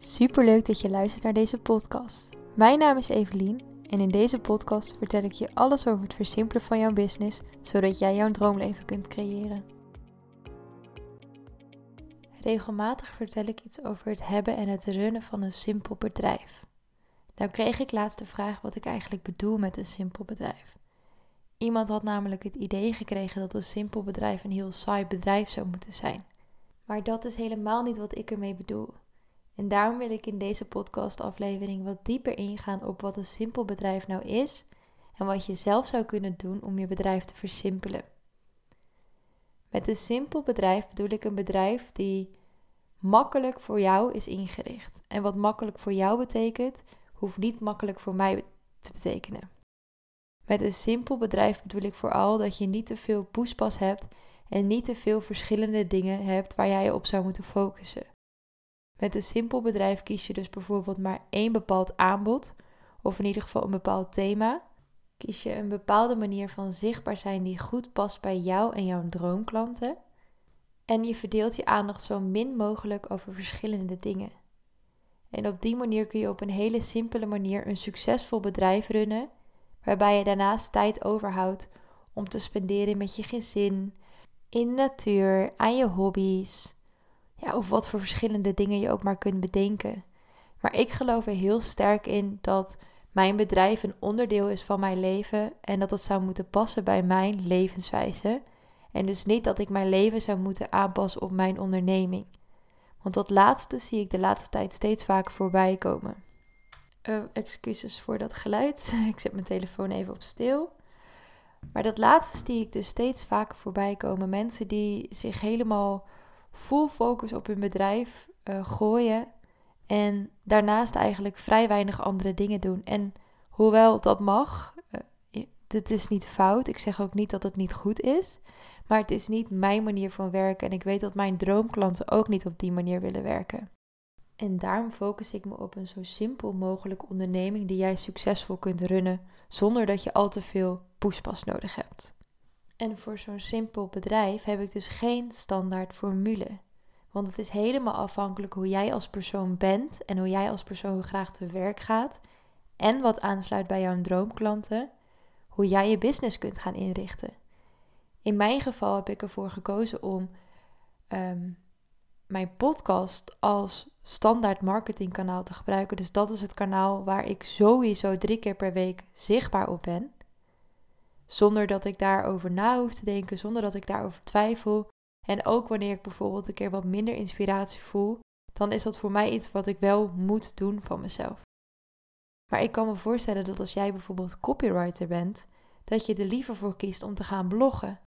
Superleuk dat je luistert naar deze podcast. Mijn naam is Evelien en in deze podcast vertel ik je alles over het versimpelen van jouw business, zodat jij jouw droomleven kunt creëren. Regelmatig vertel ik iets over het hebben en het runnen van een simpel bedrijf. Nou kreeg ik laatst de vraag wat ik eigenlijk bedoel met een simpel bedrijf. Iemand had namelijk het idee gekregen dat een simpel bedrijf een heel saai bedrijf zou moeten zijn. Maar dat is helemaal niet wat ik ermee bedoel. En daarom wil ik in deze podcastaflevering wat dieper ingaan op wat een simpel bedrijf nou is en wat je zelf zou kunnen doen om je bedrijf te versimpelen. Met een simpel bedrijf bedoel ik een bedrijf die makkelijk voor jou is ingericht. En wat makkelijk voor jou betekent, hoeft niet makkelijk voor mij te betekenen. Met een simpel bedrijf bedoel ik vooral dat je niet te veel poespas hebt en niet te veel verschillende dingen hebt waar jij je op zou moeten focussen. Met een simpel bedrijf kies je dus bijvoorbeeld maar één bepaald aanbod, of in ieder geval een bepaald thema. Kies je een bepaalde manier van zichtbaar zijn die goed past bij jou en jouw droomklanten. En je verdeelt je aandacht zo min mogelijk over verschillende dingen. En op die manier kun je op een hele simpele manier een succesvol bedrijf runnen, waarbij je daarnaast tijd overhoudt om te spenderen met je gezin, in de natuur, aan je hobby's, ja, of wat voor verschillende dingen je ook maar kunt bedenken. Maar ik geloof er heel sterk in dat mijn bedrijf een onderdeel is van mijn leven en dat het zou moeten passen bij mijn levenswijze. En dus niet dat ik mijn leven zou moeten aanpassen op mijn onderneming. Want dat laatste zie ik de laatste tijd steeds vaker voorbij komen. Uh, excuses voor dat geluid. ik zet mijn telefoon even op stil. Maar dat laatste zie ik dus steeds vaker voorbij komen. Mensen die zich helemaal full focus op hun bedrijf uh, gooien en daarnaast eigenlijk vrij weinig andere dingen doen. En hoewel dat mag, uh, dit is niet fout. Ik zeg ook niet dat het niet goed is. Maar het is niet mijn manier van werken. En ik weet dat mijn droomklanten ook niet op die manier willen werken. En daarom focus ik me op een zo simpel mogelijk onderneming die jij succesvol kunt runnen zonder dat je al te veel poespas nodig hebt. En voor zo'n simpel bedrijf heb ik dus geen standaard formule. Want het is helemaal afhankelijk hoe jij als persoon bent en hoe jij als persoon graag te werk gaat. En wat aansluit bij jouw droomklanten, hoe jij je business kunt gaan inrichten. In mijn geval heb ik ervoor gekozen om ehm, mijn podcast als standaard marketingkanaal te gebruiken. Dus dat is het kanaal waar ik sowieso drie keer per week zichtbaar op ben. Zonder dat ik daarover na hoef te denken, zonder dat ik daarover twijfel. En ook wanneer ik bijvoorbeeld een keer wat minder inspiratie voel, dan is dat voor mij iets wat ik wel moet doen van mezelf. Maar ik kan me voorstellen dat als jij bijvoorbeeld copywriter bent, dat je er liever voor kiest om te gaan bloggen.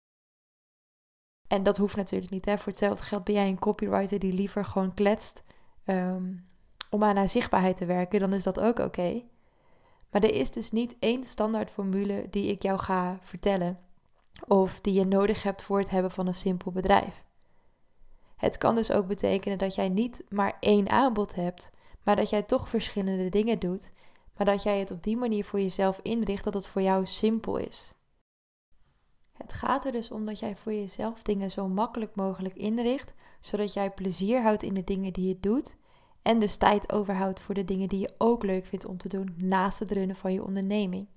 En dat hoeft natuurlijk niet. Hè? Voor hetzelfde geld ben jij een copywriter die liever gewoon kletst ehm, om aan haar zichtbaarheid te werken, dan is dat ook oké. Maar er is dus niet één standaard formule die ik jou ga vertellen of die je nodig hebt voor het hebben van een simpel bedrijf. Het kan dus ook betekenen dat jij niet maar één aanbod hebt, maar dat jij toch verschillende dingen doet, maar dat jij het op die manier voor jezelf inricht dat het voor jou simpel is. Het gaat er dus om dat jij voor jezelf dingen zo makkelijk mogelijk inricht, zodat jij plezier houdt in de dingen die je doet en dus tijd overhoudt voor de dingen die je ook leuk vindt om te doen naast het runnen van je onderneming.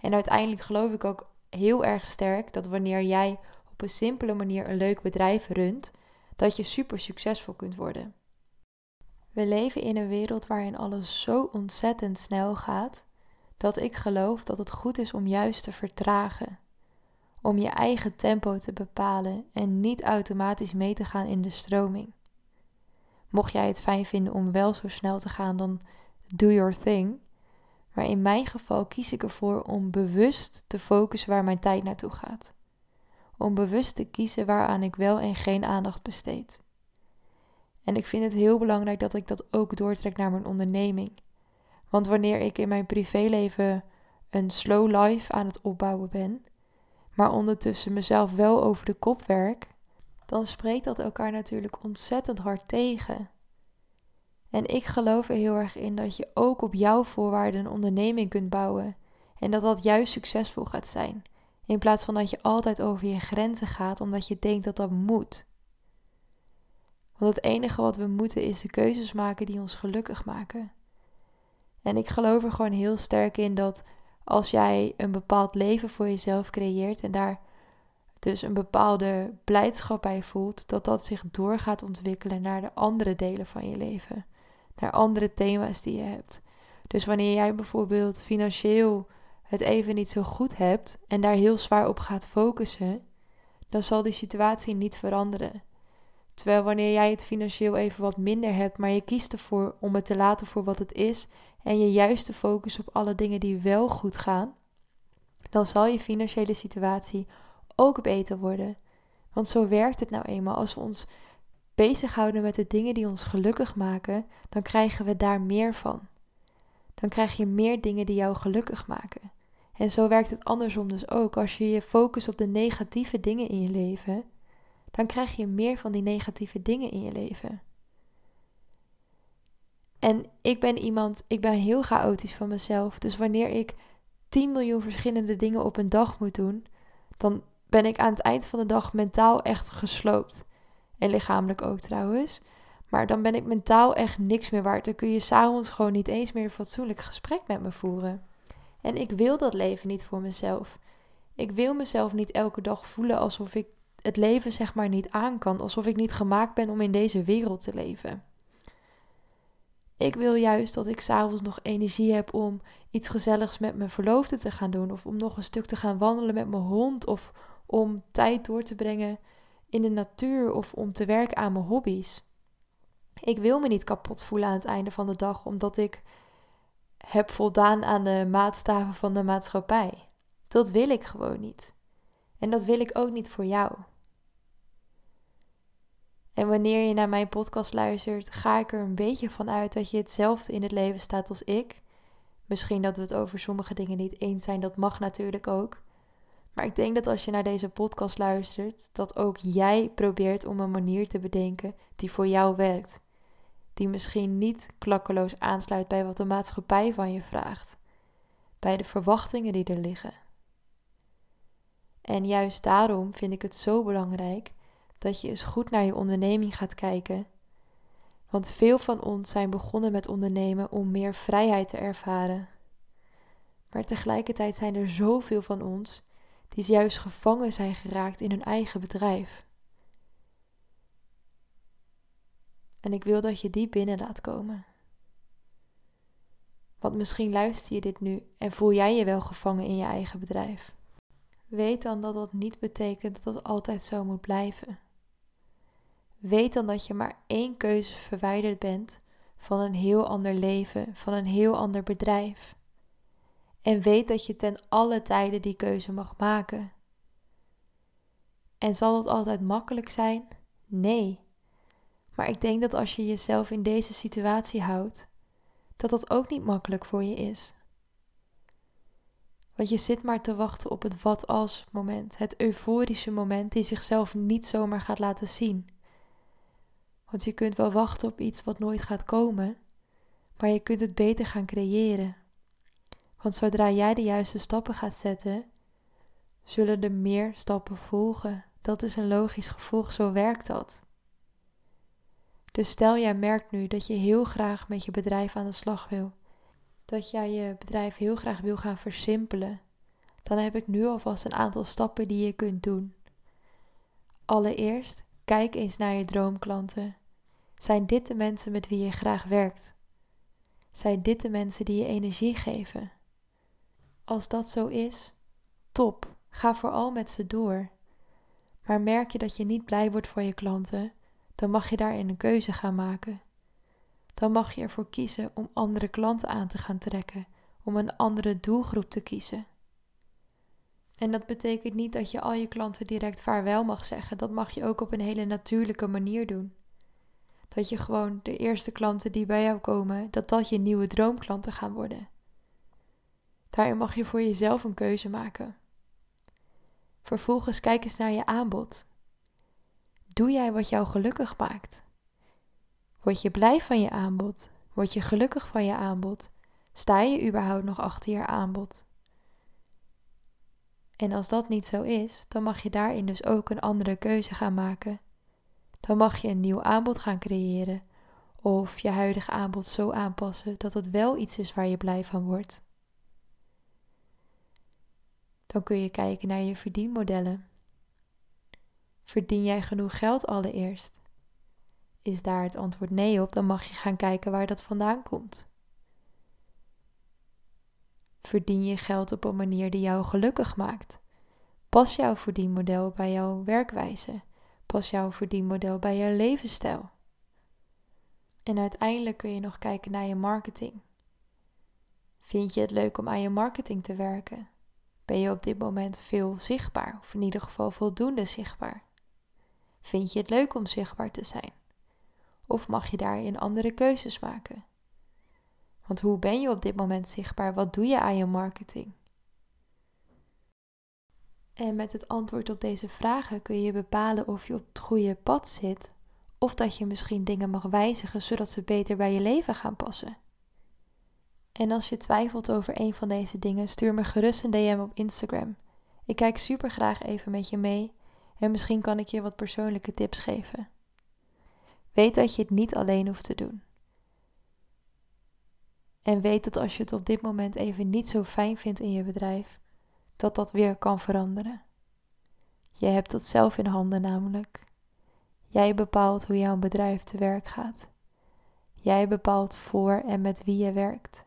En uiteindelijk geloof ik ook heel erg sterk dat wanneer jij op een simpele manier een leuk bedrijf runt, dat je super succesvol kunt worden. We leven in een wereld waarin alles zo ontzettend snel gaat, dat ik geloof dat het goed is om juist te vertragen. Om je eigen tempo te bepalen en niet automatisch mee te gaan in de stroming. Mocht jij het fijn vinden om wel zo snel te gaan, dan do your thing. Maar in mijn geval kies ik ervoor om bewust te focussen waar mijn tijd naartoe gaat. Om bewust te kiezen waaraan ik wel en geen aandacht besteed. En ik vind het heel belangrijk dat ik dat ook doortrek naar mijn onderneming. Want wanneer ik in mijn privéleven een slow life aan het opbouwen ben, maar ondertussen mezelf wel over de kop werk, dan spreekt dat elkaar natuurlijk ontzettend hard tegen. En ik geloof er heel erg in dat je ook op jouw voorwaarden een onderneming kunt bouwen en dat dat juist succesvol gaat zijn, in plaats van dat je altijd over je grenzen gaat omdat je denkt dat dat moet. Want het enige wat we moeten is de keuzes maken die ons gelukkig maken. En ik geloof er gewoon heel sterk in dat als jij een bepaald leven voor jezelf creëert en daar dus een bepaalde blijdschap bij voelt, dat dat zich door gaat ontwikkelen naar de andere delen van je leven, naar andere thema's die je hebt. Dus wanneer jij bijvoorbeeld financieel het even niet zo goed hebt en daar heel zwaar op gaat focussen, dan zal die situatie niet veranderen. Terwijl wanneer jij het financieel even wat minder hebt, maar je kiest ervoor om het te laten voor wat het is en je juist te focussen op alle dingen die wel goed gaan, dan zal je financiële situatie ook beter worden. Want zo werkt het nou eenmaal. Als we ons bezighouden met de dingen die ons gelukkig maken, dan krijgen we daar meer van. Dan krijg je meer dingen die jou gelukkig maken. En zo werkt het andersom dus ook. Als je je focust op de negatieve dingen in je leven, dan krijg je meer van die negatieve dingen in je leven. En ik ben iemand, ik ben heel chaotisch van mezelf. Dus wanneer ik 10 miljoen verschillende dingen op een dag moet doen, dan ben ik aan het eind van de dag mentaal echt gesloopt. En lichamelijk ook trouwens. Maar dan ben ik mentaal echt niks meer waard. Dan kun je s'avonds gewoon niet eens meer een fatsoenlijk gesprek met me voeren. En ik wil dat leven niet voor mezelf. Ik wil mezelf niet elke dag voelen alsof ik het leven zeg maar niet aan kan. Alsof ik niet gemaakt ben om in deze wereld te leven. Ik wil juist dat ik s'avonds nog energie heb om iets gezelligs met mijn verloofde te gaan doen. Of om nog een stuk te gaan wandelen met mijn hond. Of om tijd door te brengen in de natuur. Of om te werken aan mijn hobby's. Ik wil me niet kapot voelen aan het einde van de dag. Omdat ik heb voldaan aan de maatstaven van de maatschappij. Dat wil ik gewoon niet. En dat wil ik ook niet voor jou. En wanneer je naar mijn podcast luistert, ga ik er een beetje van uit dat je hetzelfde in het leven staat als ik. Misschien dat we het over sommige dingen niet eens zijn, dat mag natuurlijk ook. Maar ik denk dat als je naar deze podcast luistert, dat ook jij probeert om een manier te bedenken die voor jou werkt. Die misschien niet klakkeloos aansluit bij wat de maatschappij van je vraagt, bij de verwachtingen die er liggen. En juist daarom vind ik het zo belangrijk dat je eens goed naar je onderneming gaat kijken. Want veel van ons zijn begonnen met ondernemen om meer vrijheid te ervaren. Maar tegelijkertijd zijn er zoveel van ons die juist gevangen zijn geraakt in hun eigen bedrijf. En ik wil dat je die binnen laat komen. Want misschien luister je dit nu en voel jij je wel gevangen in je eigen bedrijf. Weet dan dat dat niet betekent dat het altijd zo moet blijven. Weet dan dat je maar één keuze verwijderd bent van een heel ander leven, van een heel ander bedrijf. En weet dat je ten alle tijden die keuze mag maken. En zal het altijd makkelijk zijn? Nee. Maar ik denk dat als je jezelf in deze situatie houdt, dat dat ook niet makkelijk voor je is. Want je zit maar te wachten op het wat als moment, het euforische moment die zichzelf niet zomaar gaat laten zien. Want je kunt wel wachten op iets wat nooit gaat komen, maar je kunt het beter gaan creëren. Want zodra jij de juiste stappen gaat zetten, zullen er meer stappen volgen. Dat is een logisch gevolg, zo werkt dat. Dus stel jij merkt nu dat je heel graag met je bedrijf aan de slag wil, dat jij je bedrijf heel graag wil gaan versimpelen, dan heb ik nu alvast een aantal stappen die je kunt doen. Allereerst, kijk eens naar je droomklanten. Zijn dit de mensen met wie je graag werkt? Zijn dit de mensen die je energie geven? Als dat zo is, top, ga vooral met ze door. Maar merk je dat je niet blij wordt voor je klanten, dan mag je daarin een keuze gaan maken. Dan mag je ervoor kiezen om andere klanten aan te gaan trekken, om een andere doelgroep te kiezen. En dat betekent niet dat je al je klanten direct vaarwel mag zeggen. Dat mag je ook op een hele natuurlijke manier doen. Dat je gewoon de eerste klanten die bij jou komen, dat dat je nieuwe droomklanten gaan worden. Daarin mag je voor jezelf een keuze maken. Vervolgens kijk eens naar je aanbod. Doe jij wat jou gelukkig maakt? Word je blij van je aanbod? Word je gelukkig van je aanbod? Sta je überhaupt nog achter je aanbod? En als dat niet zo is, dan mag je daarin dus ook een andere keuze gaan maken dan mag je een nieuw aanbod gaan creëren of je huidige aanbod zo aanpassen dat het wel iets is waar je blij van wordt. Dan kun je kijken naar je verdienmodellen. Verdien jij genoeg geld allereerst? Is daar het antwoord nee op, dan mag je gaan kijken waar dat vandaan komt. Verdien je geld op een manier die jou gelukkig maakt? Pas jouw verdienmodel bij jouw werkwijze? Pas jouw verdienmodel bij jouw levensstijl? En uiteindelijk kun je nog kijken naar je marketing. Vind je het leuk om aan je marketing te werken? Ben je op dit moment veel zichtbaar, of in ieder geval voldoende zichtbaar? Vind je het leuk om zichtbaar te zijn? Of mag je daarin andere keuzes maken? Want hoe ben je op dit moment zichtbaar? Wat doe je aan je marketing? En met het antwoord op deze vragen kun je bepalen of je op het goede pad zit of dat je misschien dingen mag wijzigen zodat ze beter bij je leven gaan passen. En als je twijfelt over een van deze dingen, stuur me gerust een DM op Instagram. Ik kijk super graag even met je mee en misschien kan ik je wat persoonlijke tips geven. Weet dat je het niet alleen hoeft te doen. En weet dat als je het op dit moment even niet zo fijn vindt in je bedrijf, dat dat weer kan veranderen. Je hebt dat zelf in handen namelijk. Jij bepaalt hoe jouw bedrijf te werk gaat. Jij bepaalt voor en met wie je werkt.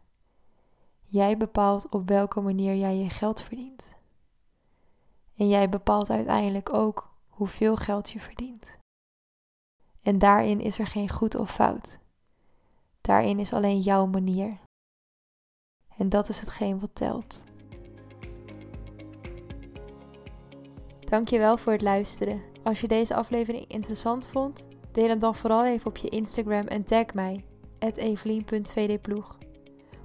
Jij bepaalt op welke manier jij je geld verdient. En jij bepaalt uiteindelijk ook hoeveel geld je verdient. En daarin is er geen goed of fout. Daarin is alleen jouw manier. En dat is hetgeen wat telt. Dankjewel voor het luisteren. Als je deze aflevering interessant vond, deel hem dan vooral even op je Instagram en tag mij, evelien.vdploeg.